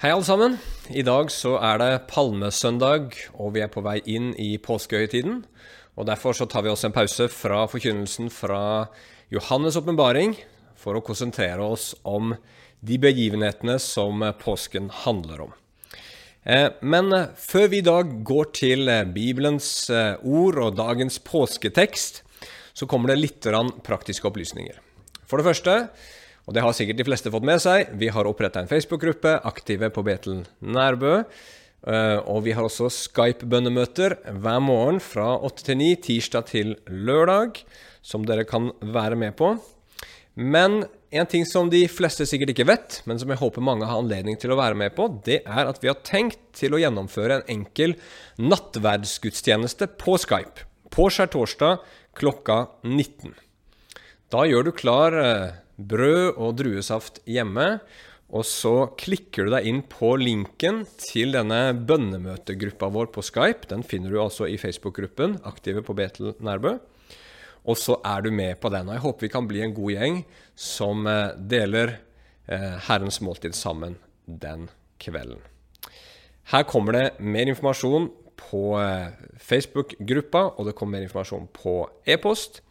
Hei, alle sammen. I dag så er det palmesøndag, og vi er på vei inn i påskehøytiden. Og Derfor så tar vi oss en pause fra forkynnelsen fra Johannes' åpenbaring for å konsentrere oss om de begivenhetene som påsken handler om. Eh, men eh, før vi i dag går til eh, Bibelens ord og dagens påsketekst, så kommer det litt praktiske opplysninger. For det første og det har sikkert de fleste fått med seg. Vi har oppretta en Facebook-gruppe, Aktive på Betel Nærbø. Eh, og vi har også Skype-bønnemøter hver morgen fra 8 til 9, tirsdag til lørdag, som dere kan være med på. Men en ting som de fleste sikkert ikke vet, men som jeg håper mange har anledning til å være med på, det er at vi har tenkt til å gjennomføre en enkel nattverdsgudstjeneste på Skype på skjærtorsdag klokka 19. Da gjør du klar eh, brød og druesaft hjemme. Og så klikker du deg inn på linken til denne bønnemøtegruppa vår på Skype. Den finner du altså i Facebook-gruppen Aktive på Betel Nærbø. Og så er du med på den. Og jeg håper vi kan bli en god gjeng som eh, deler eh, Herrens måltid sammen den kvelden. Her kommer det mer informasjon på eh, Facebook-gruppa, og det kommer mer informasjon på e-post.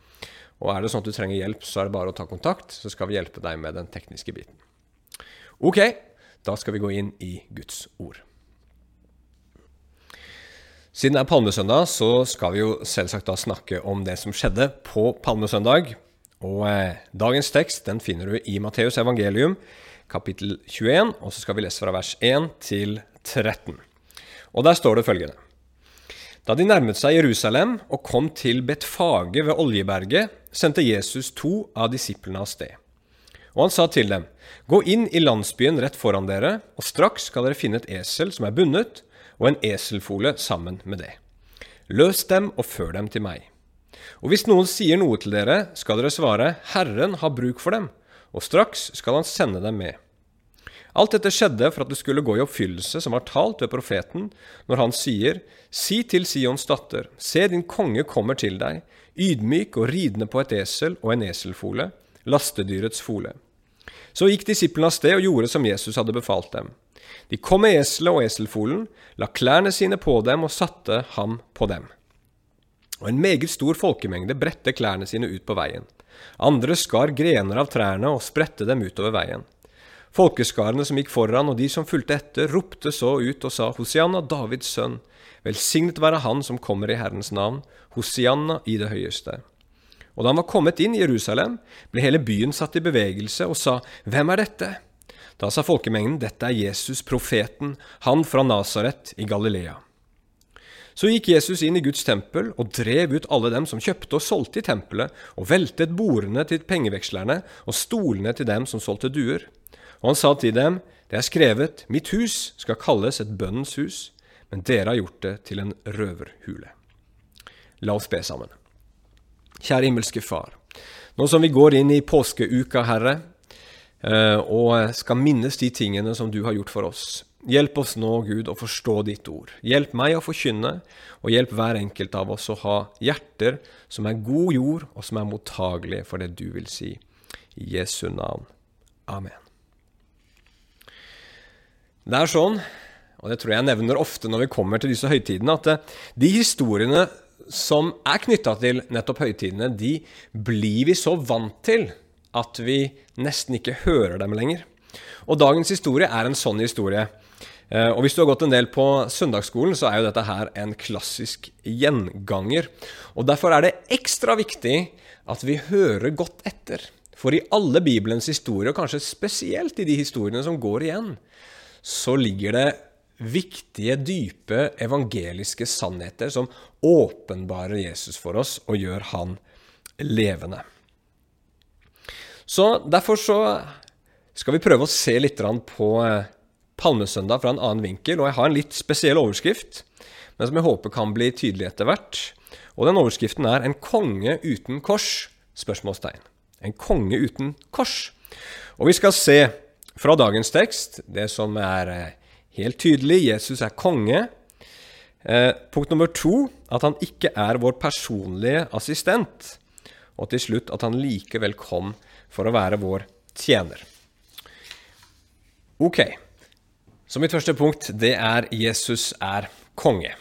Og er det sånn at du trenger hjelp, så er det bare å ta kontakt, så skal vi hjelpe deg med den tekniske biten. Ok, da skal vi gå inn i Guds ord. Siden det er palmesøndag, så skal vi jo selvsagt da snakke om det som skjedde på palmesøndag. Og eh, dagens tekst den finner du i Matteus evangelium, kapittel 21, og så skal vi lese fra vers 1 til 13. Og der står det følgende. Da de nærmet seg Jerusalem og kom til Betfage ved Oljeberget, sendte Jesus to av disiplene av sted. Og han sa til dem, Gå inn i landsbyen rett foran dere, og straks skal dere finne et esel som er bundet, og en eselfole sammen med det. Løs dem og før dem til meg. Og hvis noen sier noe til dere, skal dere svare, Herren har bruk for dem, og straks skal han sende dem med. Alt dette skjedde for at det skulle gå i oppfyllelse som var talt ved profeten, når han sier, Si til Sions datter, se din konge kommer til deg, ydmyk og ridende på et esel og en eselfole, lastedyrets fole. Så gikk disiplene av sted og gjorde som Jesus hadde befalt dem. De kom med eselet og eselfolen, la klærne sine på dem og satte ham på dem. Og en meget stor folkemengde bredte klærne sine ut på veien. Andre skar grener av trærne og spredte dem utover veien. Folkeskarene som gikk foran, og de som fulgte etter, ropte så ut og sa, Hosianna, Davids sønn, velsignet være Han som kommer i Herrens navn, Hosianna i det høyeste. Og da han var kommet inn i Jerusalem, ble hele byen satt i bevegelse og sa, Hvem er dette? Da sa folkemengden, Dette er Jesus, profeten, han fra Nasaret i Galilea. Så gikk Jesus inn i Guds tempel og drev ut alle dem som kjøpte og solgte i tempelet, og veltet bordene til pengevekslerne og stolene til dem som solgte duer. Og han sa til dem, Det er skrevet, Mitt hus skal kalles et bønnens hus, men dere har gjort det til en røverhule. La oss be sammen. Kjære himmelske Far. Nå som vi går inn i påskeuka, Herre, eh, og skal minnes de tingene som du har gjort for oss. Hjelp oss nå, Gud, å forstå ditt ord. Hjelp meg å forkynne, og hjelp hver enkelt av oss å ha hjerter som er god jord, og som er mottagelige for det du vil si. I Jesu navn. Amen. Det er sånn, og det tror jeg jeg nevner ofte når vi kommer til disse høytidene, at eh, de historiene som er knytta til nettopp høytidene, de blir vi så vant til at vi nesten ikke hører dem lenger. Og dagens historie er en sånn historie. Eh, og hvis du har gått en del på søndagsskolen, så er jo dette her en klassisk gjenganger. Og derfor er det ekstra viktig at vi hører godt etter. For i alle Bibelens historier, og kanskje spesielt i de historiene som går igjen, så ligger det viktige, dype evangeliske sannheter som åpenbarer Jesus for oss og gjør han levende. Så Derfor så skal vi prøve å se litt på eh, Palmesøndag fra en annen vinkel. og Jeg har en litt spesiell overskrift, men som jeg håper kan bli tydelig etter hvert. Og den Overskriften er 'En konge uten kors?' spørsmålstegn. En konge uten kors. Og vi skal se fra dagens tekst, det som er eh, helt tydelig, Jesus er konge. Eh, punkt nummer to at han ikke er vår personlige assistent. Og til slutt at han likevel kom for å være vår tjener. Ok, Så mitt første punkt det er Jesus er konge.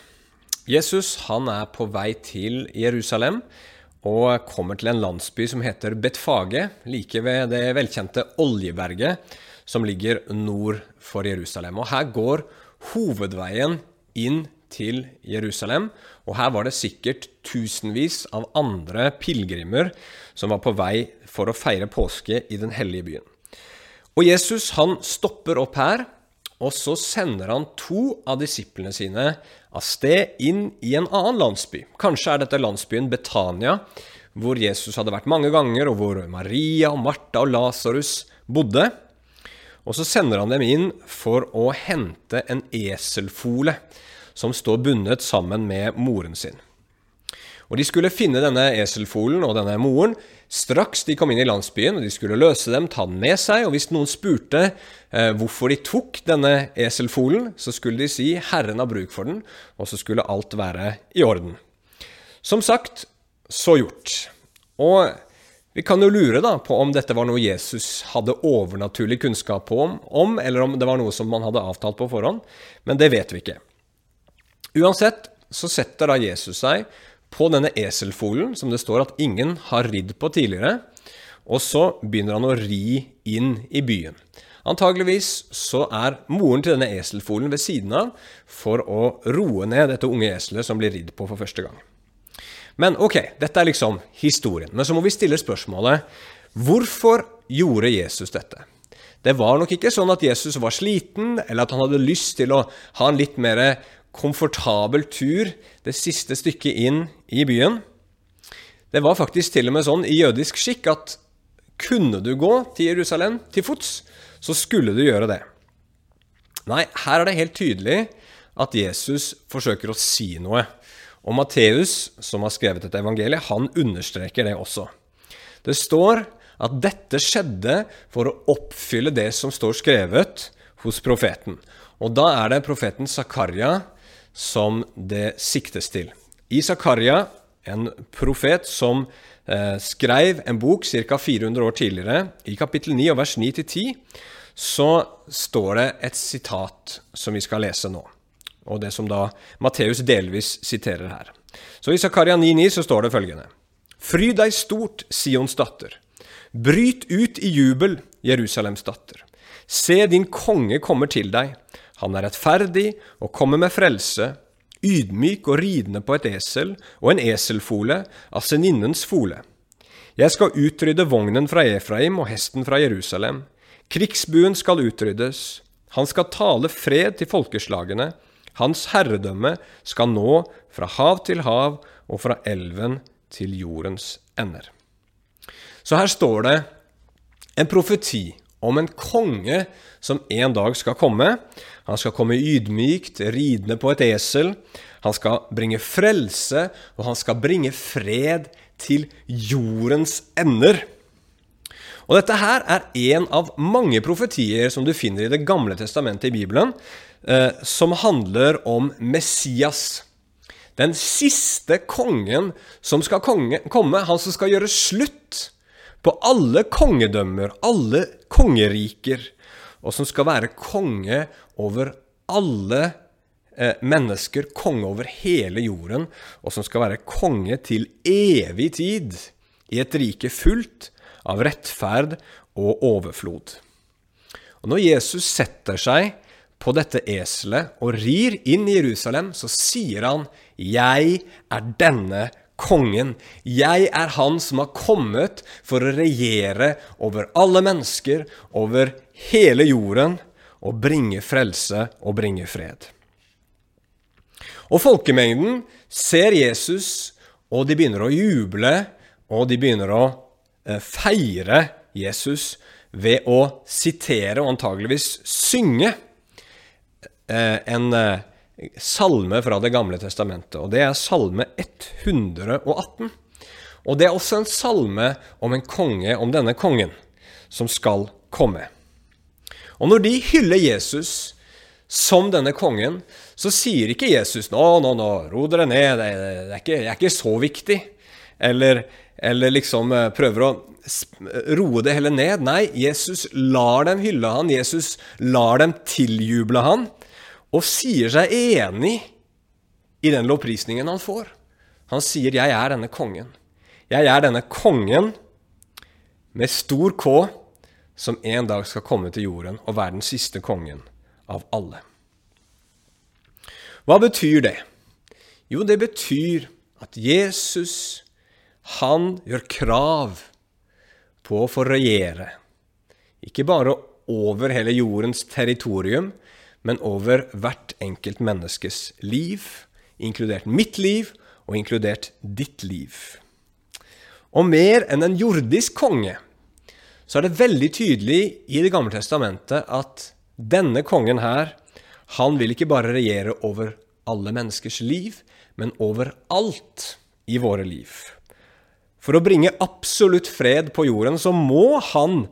Jesus han er på vei til Jerusalem og kommer til en landsby som heter Betfage, like ved det velkjente Oljeberget som ligger nord for Jerusalem. Og Her går hovedveien inn til Jerusalem, og her var det sikkert tusenvis av andre pilegrimer som var på vei for å feire påske i den hellige byen. Og Jesus han stopper opp her, og så sender han to av disiplene sine av sted inn i en annen landsby. Kanskje er dette landsbyen Betania, hvor Jesus hadde vært mange ganger, og hvor Maria og Martha og Lasarus bodde. Og så sender han dem inn for å hente en eselfole som står bundet sammen med moren sin. Og De skulle finne denne eselfolen og denne moren straks de kom inn i landsbyen. og De skulle løse dem, ta den med seg, og hvis noen spurte eh, hvorfor de tok denne eselfolen, så skulle de si 'Herren har bruk for den', og så skulle alt være i orden. Som sagt, så gjort. Og vi kan jo lure da på om dette var noe Jesus hadde overnaturlig kunnskap om, eller om det var noe som man hadde avtalt på forhånd, men det vet vi ikke. Uansett så setter da Jesus seg på denne eselfolen som det står at ingen har ridd på tidligere, og så begynner han å ri inn i byen. Antageligvis så er moren til denne eselfolen ved siden av for å roe ned dette unge eselet som blir ridd på for første gang. Men ok, dette er liksom historien. Men så må vi stille spørsmålet hvorfor gjorde Jesus dette? Det var nok ikke sånn at Jesus var sliten, eller at han hadde lyst til å ha en litt mer komfortabel tur det siste stykket inn i byen. Det var faktisk til og med sånn i jødisk skikk at kunne du gå til Jerusalem til fots, så skulle du gjøre det. Nei, her er det helt tydelig at Jesus forsøker å si noe. Og Matteus, som har skrevet dette evangeliet, han understreker det også. Det står at dette skjedde for å oppfylle det som står skrevet hos profeten. Og da er det profeten Zakaria som det siktes til. I Zakaria, en profet som eh, skrev en bok ca. 400 år tidligere, i kapittel 9 og vers 9-10, så står det et sitat som vi skal lese nå, og det som da Matteus delvis siterer her. Så I Zakaria 9,9 så står det følgende.: Fry deg stort, Sions datter. Bryt ut i jubel, Jerusalems datter. Se, din konge kommer til deg. Han er rettferdig og kommer med frelse, ydmyk og ridende på et esel og en eselfole aseninnens fole. Jeg skal utrydde vognen fra Efraim og hesten fra Jerusalem. Krigsbuen skal utryddes. Han skal tale fred til folkeslagene. Hans herredømme skal nå fra hav til hav og fra elven til jordens ender. Så her står det en profeti om en konge som en dag skal komme. Han skal komme ydmykt, ridende på et esel. Han skal bringe frelse, og han skal bringe fred til jordens ender. Og Dette her er en av mange profetier som du finner i Det gamle testamentet i Bibelen, eh, som handler om Messias. Den siste kongen som skal konge, komme, han som skal gjøre slutt på alle kongedømmer, alle kongeriker, og som skal være konge over alle eh, mennesker, konge over hele jorden, og som skal være konge til evig tid, i et rike fullt av rettferd og overflod. Og Når Jesus setter seg på dette eselet og rir inn i Jerusalem, så sier han 'Jeg er denne kongen. Jeg er han som har kommet for å regjere over alle mennesker, over hele jorden, og bringe frelse og bringe fred. Og folkemengden ser Jesus, og de begynner å juble, og de begynner å feire Jesus ved å sitere og antageligvis synge eh, en eh, salme fra Det gamle testamentet, og det er salme 118. Og det er også en salme om en konge, om denne kongen, som skal komme. Og når de hyller Jesus som denne kongen, så sier ikke Jesus 'Nå, nå, nå, ro dere ned, det er, ikke, det er ikke så viktig'. Eller, eller liksom eh, prøver å roe det hele ned. Nei, Jesus lar dem hylle han, Jesus lar dem tiljuble han, og sier seg enig i den lovprisningen han får. Han sier 'Jeg er denne kongen'. Jeg er denne kongen med stor K, som en dag skal komme til jorden og være den siste kongen av alle. Hva betyr det? Jo, det betyr at Jesus, han gjør krav på å få regjere. Ikke bare over hele jordens territorium, men over hvert enkelt menneskes liv, inkludert mitt liv og inkludert ditt liv. Og mer enn en jordisk konge, så er det veldig tydelig i Det gamle testamentet at denne kongen her, han vil ikke bare regjere over alle menneskers liv, men over alt i våre liv. For å bringe absolutt fred på jorden, så må han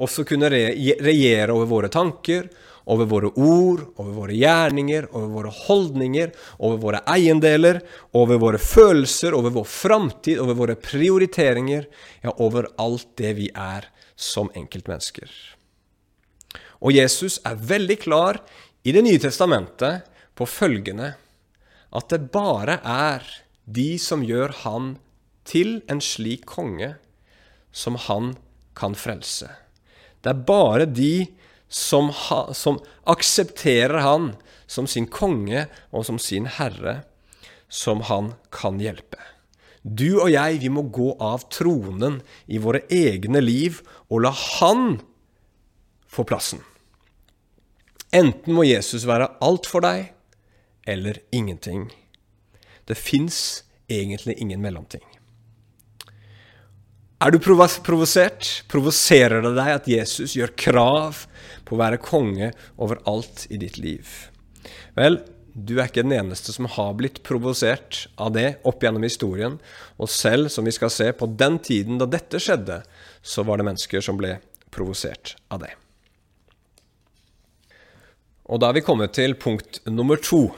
også kunne regjere over våre tanker, over våre ord, over våre gjerninger, over våre holdninger, over våre eiendeler, over våre følelser, over vår framtid, over våre prioriteringer, ja, over alt det vi er som enkeltmennesker. Og Jesus er veldig klar i Det nye testamentet på følgende at det bare er de som gjør han til en slik konge, som han kan frelse. Det er bare de som, ha, som aksepterer han som sin konge og som sin herre, som han kan hjelpe. Du og jeg, vi må gå av tronen i våre egne liv og la han få plassen. Enten må Jesus være alt for deg, eller ingenting. Det fins egentlig ingen mellomting. Er du provosert? Provoserer det deg at Jesus gjør krav på å være konge over alt i ditt liv? Vel, du er ikke den eneste som har blitt provosert av det opp gjennom historien. Og selv, som vi skal se, på den tiden da dette skjedde, så var det mennesker som ble provosert av det. Og da er vi kommet til punkt nummer to.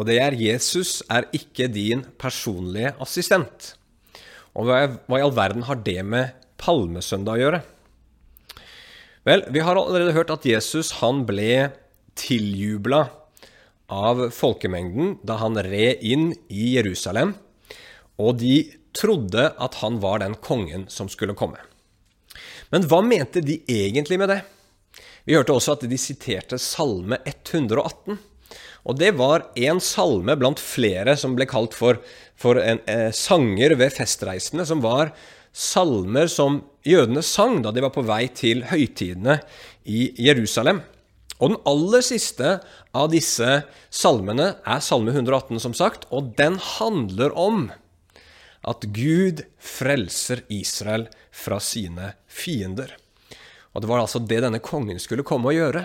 Og det er Jesus er ikke din personlige assistent. Og hva, hva i all verden har det med palmesøndag å gjøre? Vel, vi har allerede hørt at Jesus han ble tiljubla av folkemengden da han red inn i Jerusalem, og de trodde at han var den kongen som skulle komme. Men hva mente de egentlig med det? Vi hørte også at de siterte Salme 118. Og det var en salme blant flere som ble kalt for, for en, eh, sanger ved festreisene, som var salmer som jødene sang da de var på vei til høytidene i Jerusalem. Og den aller siste av disse salmene er Salme 118, som sagt, og den handler om at Gud frelser Israel fra sine fiender. Og det var altså det denne kongen skulle komme og gjøre.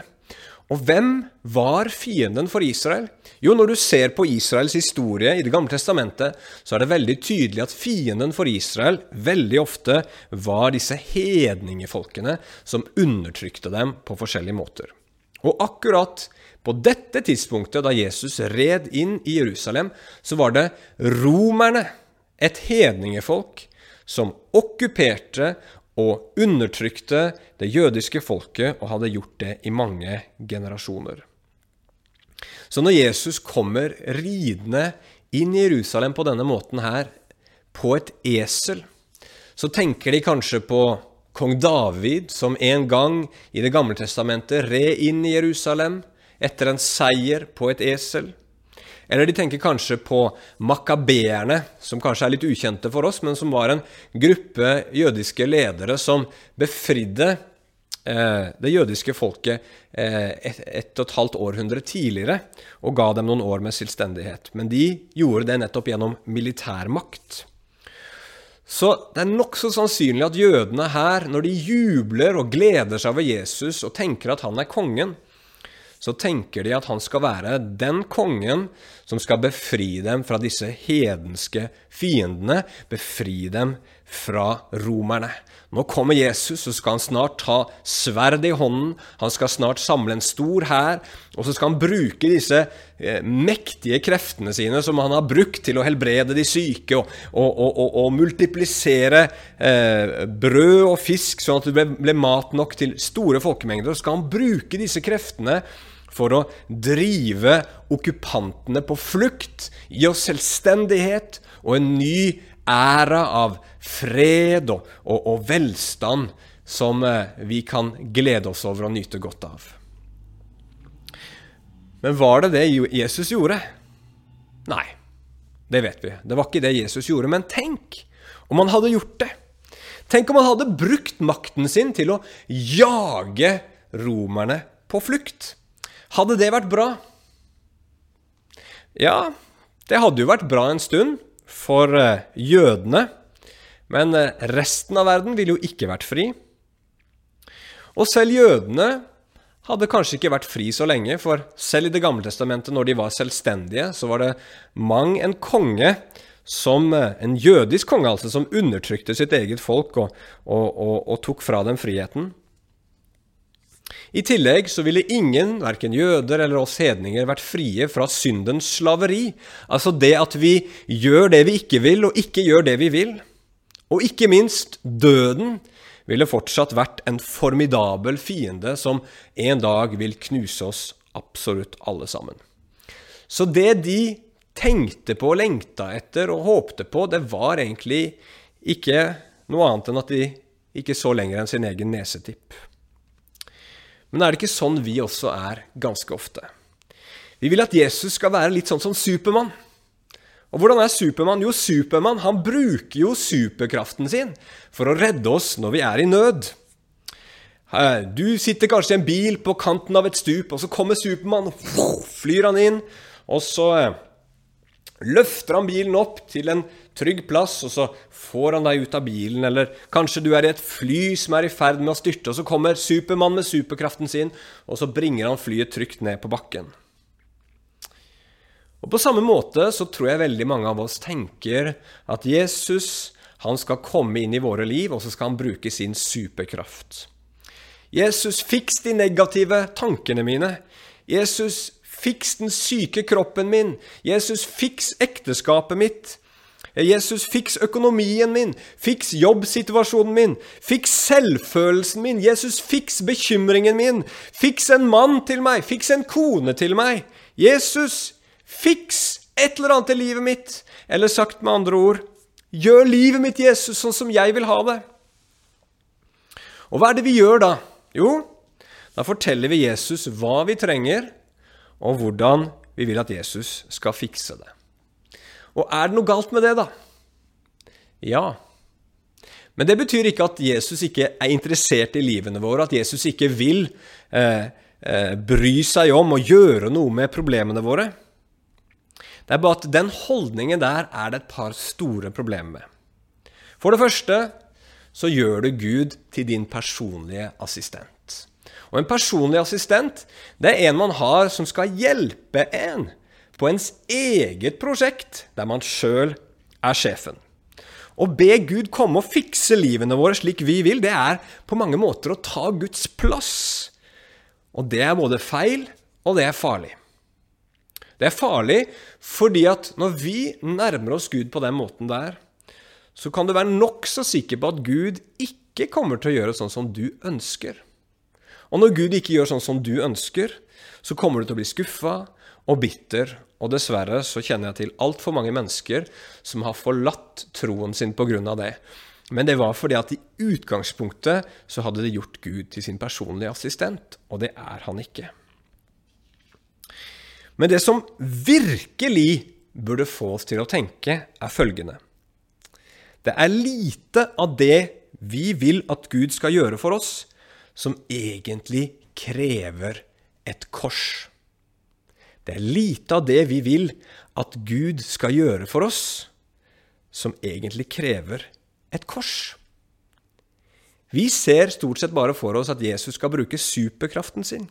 Og hvem var fienden for Israel? Jo, når du ser på Israels historie i Det gamle testamentet, så er det veldig tydelig at fienden for Israel veldig ofte var disse hedningefolkene som undertrykte dem på forskjellige måter. Og akkurat på dette tidspunktet, da Jesus red inn i Jerusalem, så var det romerne, et hedningefolk, som okkuperte og undertrykte det jødiske folket og hadde gjort det i mange generasjoner. Så når Jesus kommer ridende inn i Jerusalem på denne måten her, på et esel, så tenker de kanskje på kong David, som en gang i Det gamle testamentet red inn i Jerusalem etter en seier på et esel. Eller de tenker kanskje på makabeerne, som kanskje er litt ukjente for oss, men som var en gruppe jødiske ledere som befridde eh, det jødiske folket eh, et, et, og et halvt århundre tidligere og ga dem noen år med selvstendighet. Men de gjorde det nettopp gjennom militærmakt. Så det er nokså sannsynlig at jødene her, når de jubler og gleder seg over Jesus og tenker at han er kongen, så tenker de at han skal være den kongen som skal befri dem fra disse hedenske fiendene, befri dem fra romerne. Nå kommer Jesus, så skal han snart ta sverdet i hånden. Han skal snart samle en stor hær, og så skal han bruke disse eh, mektige kreftene sine som han har brukt til å helbrede de syke, og, og, og, og multiplisere eh, brød og fisk sånn at det ble, ble mat nok til store folkemengder. Og skal han bruke disse kreftene for å drive okkupantene på flukt, gi oss selvstendighet og en ny æra av fred og, og, og velstand som eh, vi kan glede oss over og nyte godt av. Men var det det Jesus gjorde? Nei, det vet vi. Det var ikke det Jesus gjorde. Men tenk om han hadde gjort det. Tenk om han hadde brukt makten sin til å jage romerne på flukt. Hadde det vært bra? Ja, det hadde jo vært bra en stund for eh, jødene. Men eh, resten av verden ville jo ikke vært fri. Og selv jødene hadde kanskje ikke vært fri så lenge, for selv i Det gamle testamentet, når de var selvstendige, så var det mang en konge som, eh, en jødisk konge altså, som undertrykte sitt eget folk og, og, og, og tok fra dem friheten. I tillegg så ville ingen, verken jøder eller oss hedninger, vært frie fra syndens slaveri. Altså det at vi gjør det vi ikke vil, og ikke gjør det vi vil. Og ikke minst døden ville fortsatt vært en formidabel fiende som en dag vil knuse oss absolutt alle sammen. Så det de tenkte på, lengta etter og håpte på, det var egentlig ikke noe annet enn at de ikke så lenger enn sin egen nesetipp. Men er det ikke sånn vi også er ganske ofte? Vi vil at Jesus skal være litt sånn som Supermann. Og hvordan er Supermann? Jo, Supermann han bruker jo superkraften sin for å redde oss når vi er i nød. Du sitter kanskje i en bil på kanten av et stup, og så kommer Supermann, flyr han inn, og så eh, løfter han bilen opp til en trygg plass, og så får han deg ut av bilen, eller kanskje du er i et fly som er i ferd med å styrte, og så kommer Supermann med superkraften sin, og så bringer han flyet trygt ned på bakken. Og På samme måte så tror jeg veldig mange av oss tenker at Jesus han skal komme inn i våre liv, og så skal han bruke sin superkraft. Jesus, fiks de negative tankene mine. Jesus, fiks den syke kroppen min. Jesus, fiks ekteskapet mitt. Jesus, fiks økonomien min. Fiks jobbsituasjonen min. Fiks selvfølelsen min. Jesus, fiks bekymringen min. Fiks en mann til meg. Fiks en kone til meg. Jesus, fiks et eller annet i livet mitt. Eller sagt med andre ord, gjør livet mitt, Jesus, sånn som jeg vil ha det. Og hva er det vi gjør da? Jo, da forteller vi Jesus hva vi trenger, og hvordan vi vil at Jesus skal fikse det. Og er det noe galt med det, da? Ja. Men det betyr ikke at Jesus ikke er interessert i livene våre, at Jesus ikke vil eh, eh, bry seg om å gjøre noe med problemene våre. Det er bare at den holdningen der er det et par store problemer med. For det første så gjør du Gud til din personlige assistent. Og en personlig assistent det er en man har som skal hjelpe en på ens eget prosjekt, der man sjøl er sjefen. Å be Gud komme og fikse livene våre slik vi vil, det er på mange måter å ta Guds plass. Og det er både feil, og det er farlig. Det er farlig fordi at når vi nærmer oss Gud på den måten der, så kan du være nokså sikker på at Gud ikke kommer til å gjøre sånn som du ønsker. Og når Gud ikke gjør sånn som du ønsker, så kommer du til å bli skuffa og bitter og dessverre så kjenner jeg til altfor mange mennesker som har forlatt troen sin pga. det. Men det var fordi at i utgangspunktet så hadde de gjort Gud til sin personlige assistent, og det er han ikke. Men det som virkelig burde få oss til å tenke, er følgende. Det er lite av det vi vil at Gud skal gjøre for oss, som egentlig krever et kors. Det er lite av det vi vil at Gud skal gjøre for oss, som egentlig krever et kors. Vi ser stort sett bare for oss at Jesus skal bruke superkraften sin.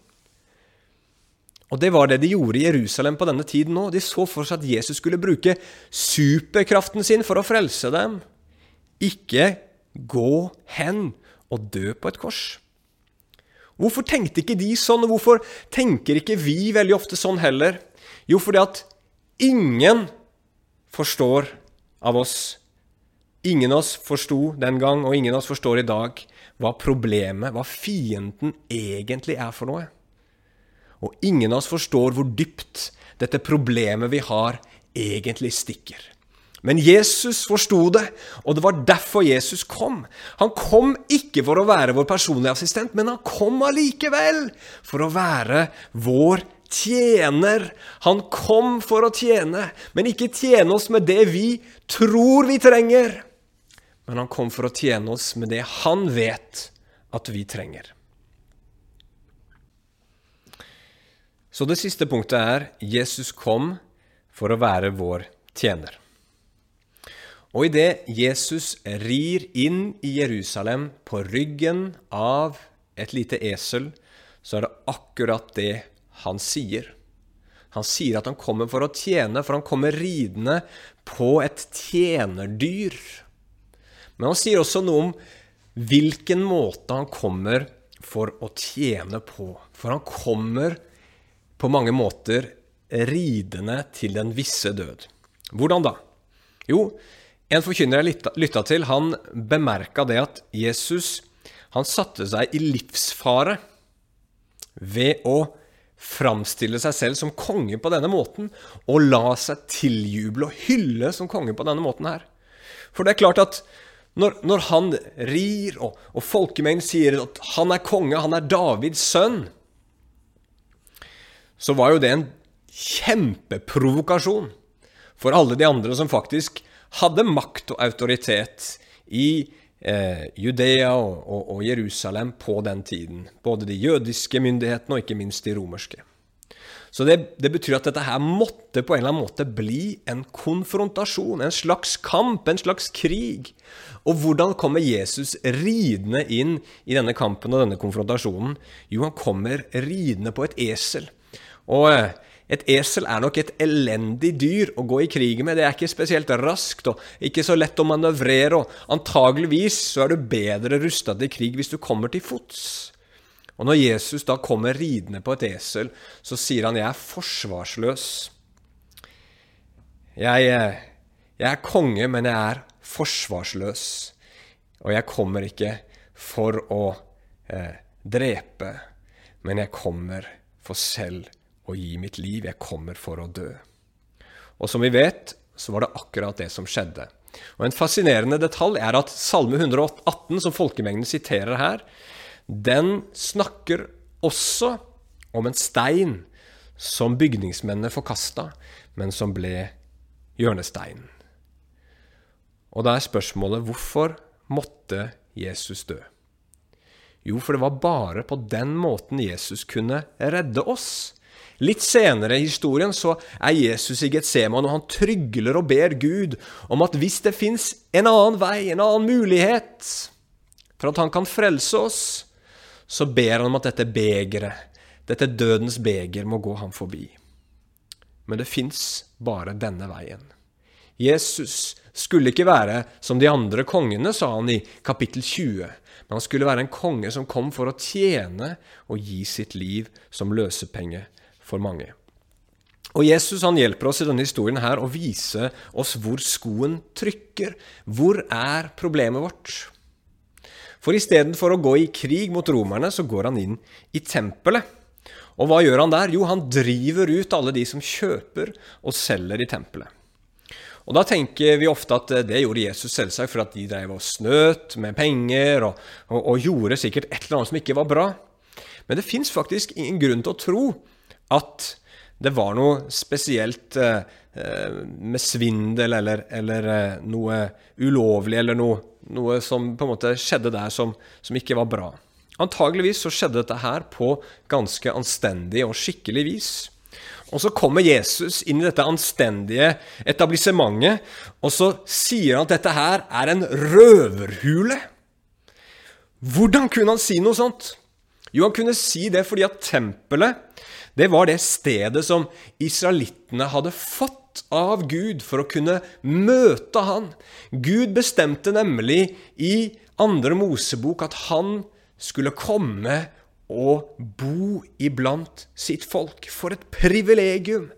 Og det var det de gjorde i Jerusalem på denne tiden nå. De så for seg at Jesus skulle bruke superkraften sin for å frelse dem. ikke gå hen og dø på et kors? Hvorfor tenkte ikke de sånn, og hvorfor tenker ikke vi veldig ofte sånn heller? Jo, fordi at ingen forstår av oss Ingen av oss forsto den gang, og ingen av oss forstår i dag, hva problemet, hva fienden egentlig er for noe. Og ingen av oss forstår hvor dypt dette problemet vi har, egentlig stikker. Men Jesus forsto det, og det var derfor Jesus kom. Han kom ikke for å være vår personlige assistent, men han kom allikevel for å være vår tjener. Han kom for å tjene, men ikke tjene oss med det vi tror vi trenger. Men han kom for å tjene oss med det han vet at vi trenger. Så det siste punktet er Jesus kom for å være vår tjener. Og idet Jesus rir inn i Jerusalem på ryggen av et lite esel, så er det akkurat det han sier. Han sier at han kommer for å tjene, for han kommer ridende på et tjenerdyr. Men han sier også noe om hvilken måte han kommer for å tjene på. For han kommer på mange måter ridende til den visse død. Hvordan da? Jo, en forkynner jeg lytta til, han bemerka det at Jesus han satte seg i livsfare ved å framstille seg selv som konge på denne måten, og la seg tiljuble og hylle som konge på denne måten her. For det er klart at når, når han rir, og, og folkemengden sier at han er konge, han er Davids sønn, så var jo det en kjempeprovokasjon for alle de andre som faktisk hadde makt og autoritet i eh, Judea og, og, og, Jerusalem på den tiden. Både de jødiske myndighetene og ikke minst de romerske. Så det, det, betyr at dette her måtte på en eller annen måte bli en konfrontasjon, en slags kamp, en slags krig. Og hvordan kommer Jesus ridende inn i denne kampen og denne konfrontasjonen? Jo, han kommer ridende på et esel. Og eh, et esel er nok et elendig dyr å gå i krig med. Det er ikke spesielt raskt og ikke så lett å manøvrere. og Antageligvis så er du bedre rusta til krig hvis du kommer til fots. Og Når Jesus da kommer ridende på et esel, så sier han 'jeg er forsvarsløs'. Jeg, jeg er konge, men jeg er forsvarsløs. Og jeg kommer ikke for å eh, drepe, men jeg kommer for selv å gi mitt liv. Jeg kommer for å dø. Og som vi vet, så var det akkurat det som skjedde. Og En fascinerende detalj er at Salme 118, som folkemengden siterer her, den snakker også om en stein som bygningsmennene forkasta, men som ble hjørnesteinen. Og da er spørsmålet hvorfor måtte Jesus dø? Jo, for det var bare på den måten Jesus kunne redde oss. Litt senere i historien så er Jesus i Getseman, og han trygler og ber Gud om at hvis det fins en annen vei, en annen mulighet for at han kan frelse oss, så ber han om at dette begeret, dette dødens beger, må gå ham forbi. Men det fins bare denne veien. Jesus skulle ikke være som de andre kongene, sa han i kapittel 20, men han skulle være en konge som kom for å tjene og gi sitt liv som løsepenge for mange. Og Jesus han hjelper oss i denne historien her å vise oss hvor skoen trykker. Hvor er problemet vårt? For istedenfor å gå i krig mot romerne, så går han inn i tempelet. Og hva gjør han der? Jo, han driver ut alle de som kjøper og selger i tempelet. Og Da tenker vi ofte at det gjorde Jesus selvsagt for at de drev og snøt med penger og, og, og gjorde sikkert et eller annet som ikke var bra. Men det fins faktisk ingen grunn til å tro at det var noe spesielt eh, eh, med svindel eller, eller eh, noe ulovlig eller noe, noe, som på en måte skjedde der som, som, ikke var bra. Antageligvis så skjedde dette her på ganske anstendig og skikkelig vis. Og så kommer Jesus inn i dette anstendige etablissementet, og så sier han at dette her er en røverhule. Hvordan kunne han si noe sånt? Jo, han kunne si det fordi at tempelet det var det stedet som israelittene hadde fått av Gud for å kunne møte han. Gud bestemte nemlig i andre Mosebok at han skulle komme og bo iblant sitt folk. For et privilegium!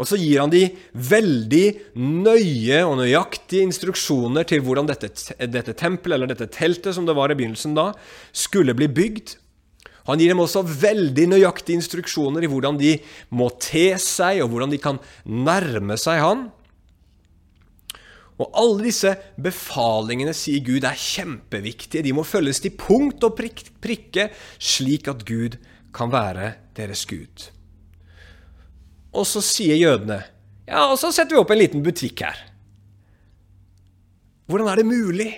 Og så gir han de veldig nøye og nøyaktige instruksjoner til hvordan dette, dette tempelet, eller dette teltet som det var i begynnelsen da, skulle bli bygd. Han gir dem også veldig nøyaktige instruksjoner i hvordan de må te seg, og hvordan de kan nærme seg han. Og alle disse befalingene, sier Gud, er kjempeviktige. De må følges til punkt og prikke, slik at Gud kan være deres Gud. Og så sier jødene Ja, og så setter vi opp en liten butikk her. Hvordan er det mulig?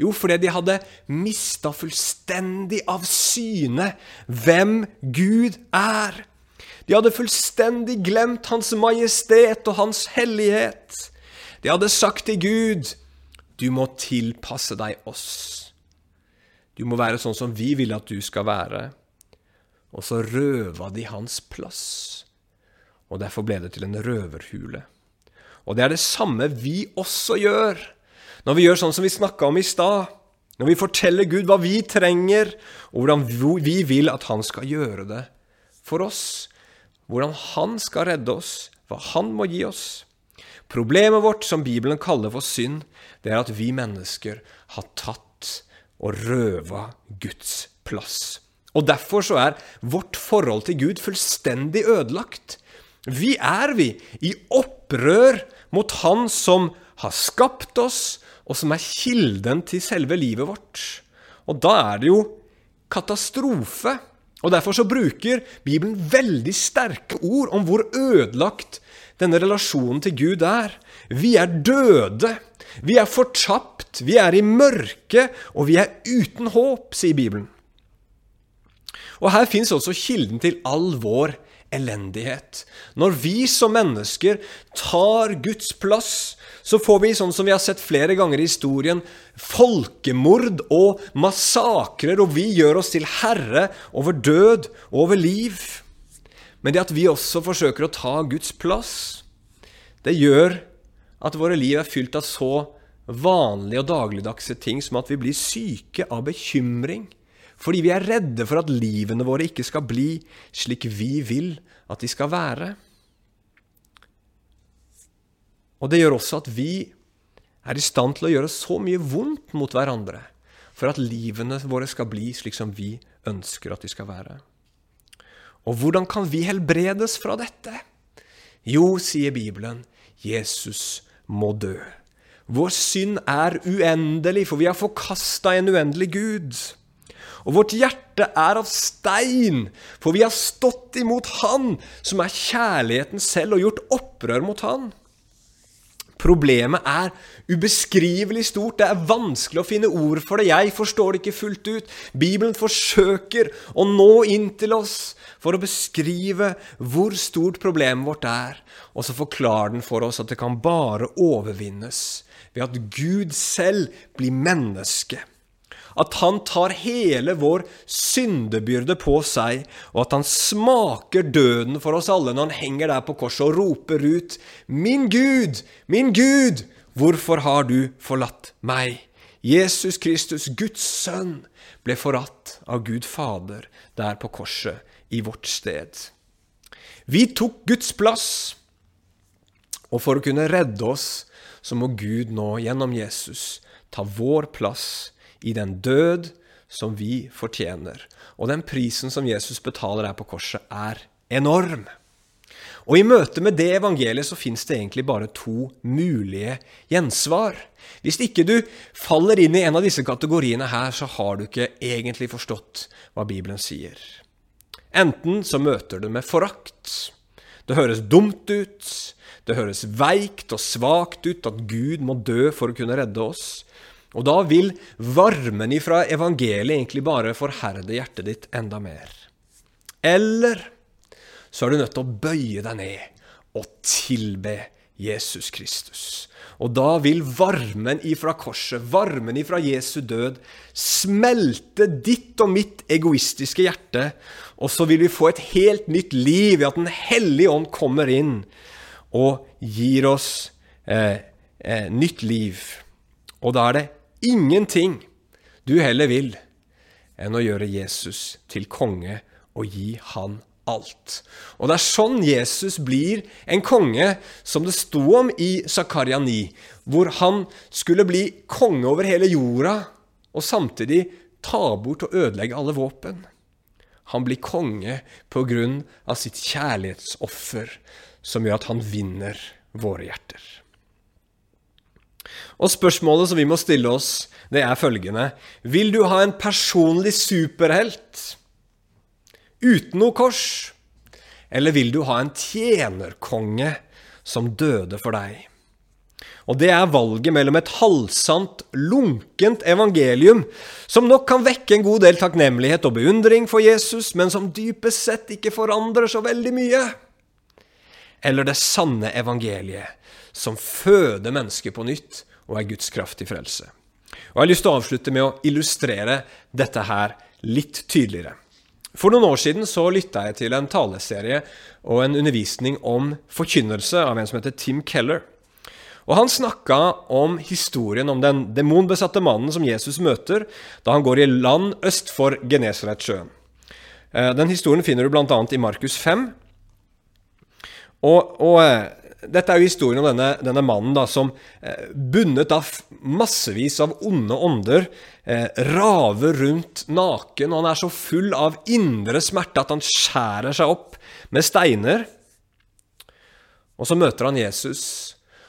Jo, fordi de hadde mista fullstendig av syne hvem Gud er. De hadde fullstendig glemt Hans majestet og Hans hellighet. De hadde sagt til Gud, du må tilpasse deg oss. Du må være sånn som vi vil at du skal være. Og så røva de hans plass. Og derfor ble det til en røverhule. Og det er det samme vi også gjør når vi gjør sånn som vi snakka om i stad, når vi forteller Gud hva vi trenger, og hvordan vi vil at Han skal gjøre det for oss, hvordan Han skal redde oss, hva Han må gi oss. Problemet vårt, som Bibelen kaller for synd, det er at vi mennesker har tatt og røva Guds plass. Og Derfor så er vårt forhold til Gud fullstendig ødelagt. Vi er, vi, i opprør mot Han som har skapt oss, og som er kilden til selve livet vårt. Og da er det jo katastrofe. Og Derfor så bruker Bibelen veldig sterke ord om hvor ødelagt denne relasjonen til Gud er. Vi er døde. Vi er fortapt. Vi er i mørket, og vi er uten håp, sier Bibelen. Og her fins også kilden til all vår elendighet. Når vi som mennesker tar Guds plass, så får vi, sånn som vi har sett flere ganger i historien, folkemord og massakrer, og vi gjør oss til herre over død og over liv. Men det at vi også forsøker å ta Guds plass, det gjør at våre liv er fylt av så vanlige og dagligdagse ting som at vi blir syke av bekymring fordi vi er redde for at livene våre ikke skal bli slik vi vil at de skal være. Og det gjør også at vi er i stand til å gjøre så mye vondt mot hverandre for at livene våre skal bli slik som vi ønsker at de skal være. Og hvordan kan vi helbredes fra dette? Jo, sier Bibelen, Jesus må dø. Vår synd er uendelig, for vi har forkasta en uendelig Gud. Og vårt hjerte er av stein, for vi har stått imot Han som er kjærligheten selv, og gjort opprør mot Han. Problemet er ubeskrivelig stort. Det er vanskelig å finne ord for det. Jeg forstår det ikke fullt ut. Bibelen forsøker å nå inn til oss for å beskrive hvor stort problemet vårt er. Og så forklarer den for oss at det kan bare overvinnes ved at Gud selv blir menneske at han tar hele vår syndebyrde på seg, og at han smaker døden for oss alle når han henger der på korset og roper ut Min Gud, min Gud, hvorfor har du forlatt meg? Jesus Kristus, Guds sønn, ble forratt av Gud Fader der på korset i vårt sted. Vi tok Guds plass, og for å kunne redde oss, så må Gud nå gjennom Jesus ta vår plass i den død som vi fortjener. Og den prisen som Jesus betaler her på korset, er enorm. Og i møte med det evangeliet så fins det egentlig bare to mulige gjensvar. Hvis ikke du faller inn i en av disse kategoriene her, så har du ikke egentlig forstått hva Bibelen sier. Enten så møter du med forakt. Det høres dumt ut. Det høres veikt og svakt ut at Gud må dø for å kunne redde oss. Og da vil varmen ifra evangeliet egentlig bare forherde hjertet ditt enda mer. Eller så er du nødt til å bøye deg ned og tilbe Jesus Kristus. Og da vil varmen ifra korset, varmen ifra Jesu død, smelte ditt og mitt egoistiske hjerte, og så vil vi få et helt nytt liv ved at Den hellige ånd kommer inn og gir oss eh, eh, nytt liv. Og da er det ingenting du heller vil enn å gjøre Jesus til konge og gi han alt. Og det er sånn Jesus blir en konge, som det sto om i Zakaria 9, hvor han skulle bli konge over hele jorda, og samtidig ta bort og ødelegge alle våpen. Han blir konge på grunn av sitt kjærlighetsoffer, som gjør at han vinner våre hjerter. Og spørsmålet som vi må stille oss, det er følgende Vil du ha en personlig superhelt uten noe kors? Eller vil du ha en tjenerkonge som døde for deg? Og det er valget mellom et halvsant, lunkent evangelium, som nok kan vekke en god del takknemlighet og beundring for Jesus, men som dypest sett ikke forandrer så veldig mye, eller det sanne evangeliet, som føder mennesket på nytt og er Guds kraft til frelse. Og Jeg har lyst til å avslutte med å illustrere dette her litt tydeligere. For noen år siden så lytta jeg til en taleserie og en undervisning om forkynnelse av en som heter Tim Keller. Og Han snakka om historien om den demonbesatte mannen som Jesus møter da han går i land øst for Genesaretsjøen. Eh, den historien finner du bl.a. i Markus 5. Og, og eh, dette er jo historien om denne, denne mannen da, som eh, bundet av massevis av onde ånder eh, raver rundt naken. og Han er så full av indre smerte at han skjærer seg opp med steiner. Og så møter han Jesus,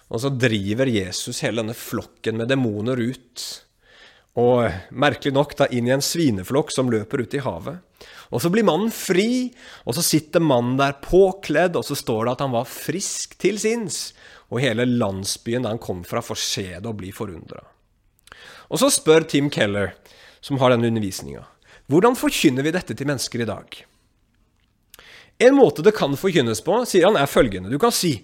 og så driver Jesus hele denne flokken med demoner ut. Og merkelig nok da inn i en svineflokk som løper ut i havet. Og så blir mannen fri, og så sitter mannen der påkledd, og så står det at han var frisk til sinns. Og hele landsbyen der han kom fra, får se det og bli forundra. Og så spør Tim Keller, som har denne undervisninga, hvordan forkynner vi dette til mennesker i dag? En måte det kan forkynnes på, sier han, er følgende. Du kan si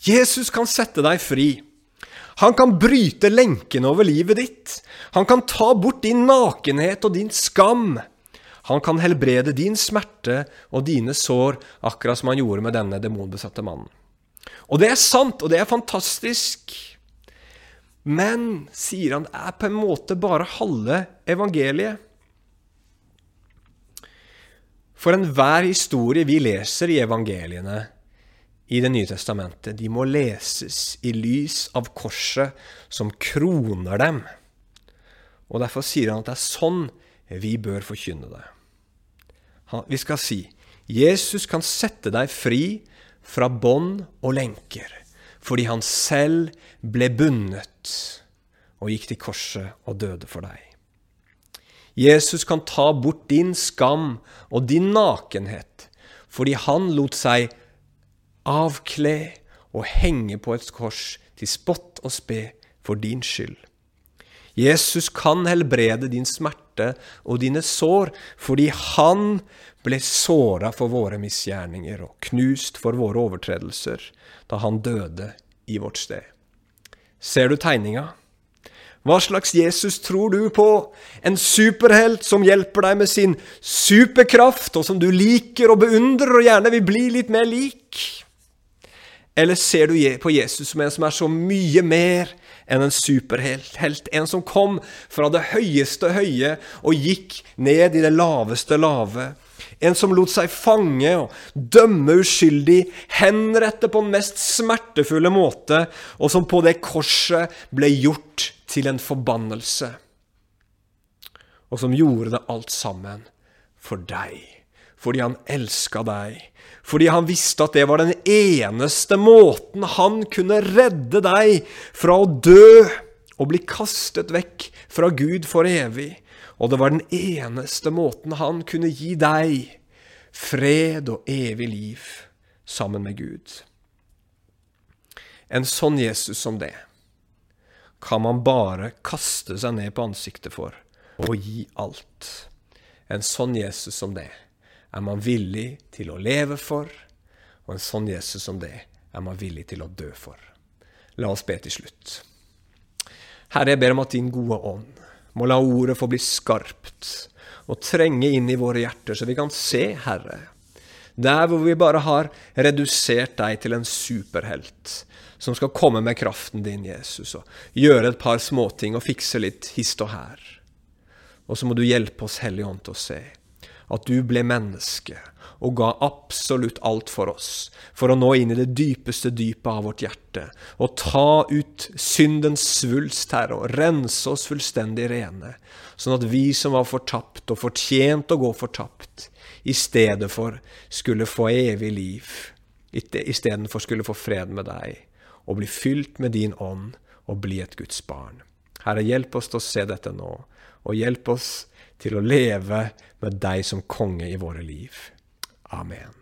Jesus kan sette deg fri. Han kan bryte lenkene over livet ditt. Han kan ta bort din nakenhet og din skam. Han kan helbrede din smerte og dine sår, akkurat som han gjorde med denne demonbesatte mannen. Og det er sant, og det er fantastisk. Men, sier han, det er på en måte bare halve evangeliet. For enhver historie vi leser i evangeliene i Det nye testamentet, de må leses i lys av korset som kroner dem. Og Derfor sier han at det er sånn vi bør forkynne det. Vi skal si Jesus kan sette deg fri fra bånd og lenker, fordi han selv ble bundet og gikk til korset og døde for deg. Jesus kan ta bort din skam og din nakenhet, fordi han lot seg avkle og henge på et kors til spott og spe for din skyld. Jesus kan helbrede din smerte og dine sår, fordi han ble såra for våre misgjerninger og knust for våre overtredelser da han døde i vårt sted. Ser du tegninga? Hva slags Jesus tror du på? En superhelt som hjelper deg med sin superkraft, og som du liker og beundrer og gjerne vil bli litt mer lik? Eller ser du på Jesus som en som er så mye mer enn en superhelt. En som kom fra det høyeste høye og gikk ned i det laveste lave. En som lot seg fange og dømme uskyldig, henrette på den mest smertefulle måte, og som på det korset ble gjort til en forbannelse. Og som gjorde det alt sammen for deg, fordi han elska deg, fordi han visste at det var den eneste måten han kunne redde deg fra å dø og bli kastet vekk fra Gud for evig. Og det var den eneste måten han kunne gi deg fred og evig liv sammen med Gud. En sånn Jesus som det kan man bare kaste seg ned på ansiktet for og gi alt. En sånn Jesus som det er man villig til å leve for, og en sånn Jesus som det er man villig til å dø for. La oss be til slutt. Herre, jeg ber om at din gode ånd må la ordet få bli skarpt og trenge inn i våre hjerter, så vi kan se, Herre, Der hvor vi bare har redusert deg til en superhelt som skal komme med kraften din, Jesus, og gjøre et par småting og fikse litt hist og her. Og så må du hjelpe oss, Hellige Ånd, til å se at du ble menneske og ga absolutt alt for oss, for å nå inn i det dypeste dypet av vårt hjerte, og ta ut syndens svulst, Herre, og rense oss fullstendig rene, sånn at vi som var fortapt og fortjent å gå fortapt, i stedet for skulle få evig liv, istedenfor skulle få fred med deg, og bli fylt med din ånd og bli et Guds barn. Herre, hjelp oss til å se dette nå, og hjelp oss til å leve med deg som konge i våre liv. Amen.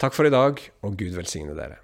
Takk for i dag, og Gud velsigne dere.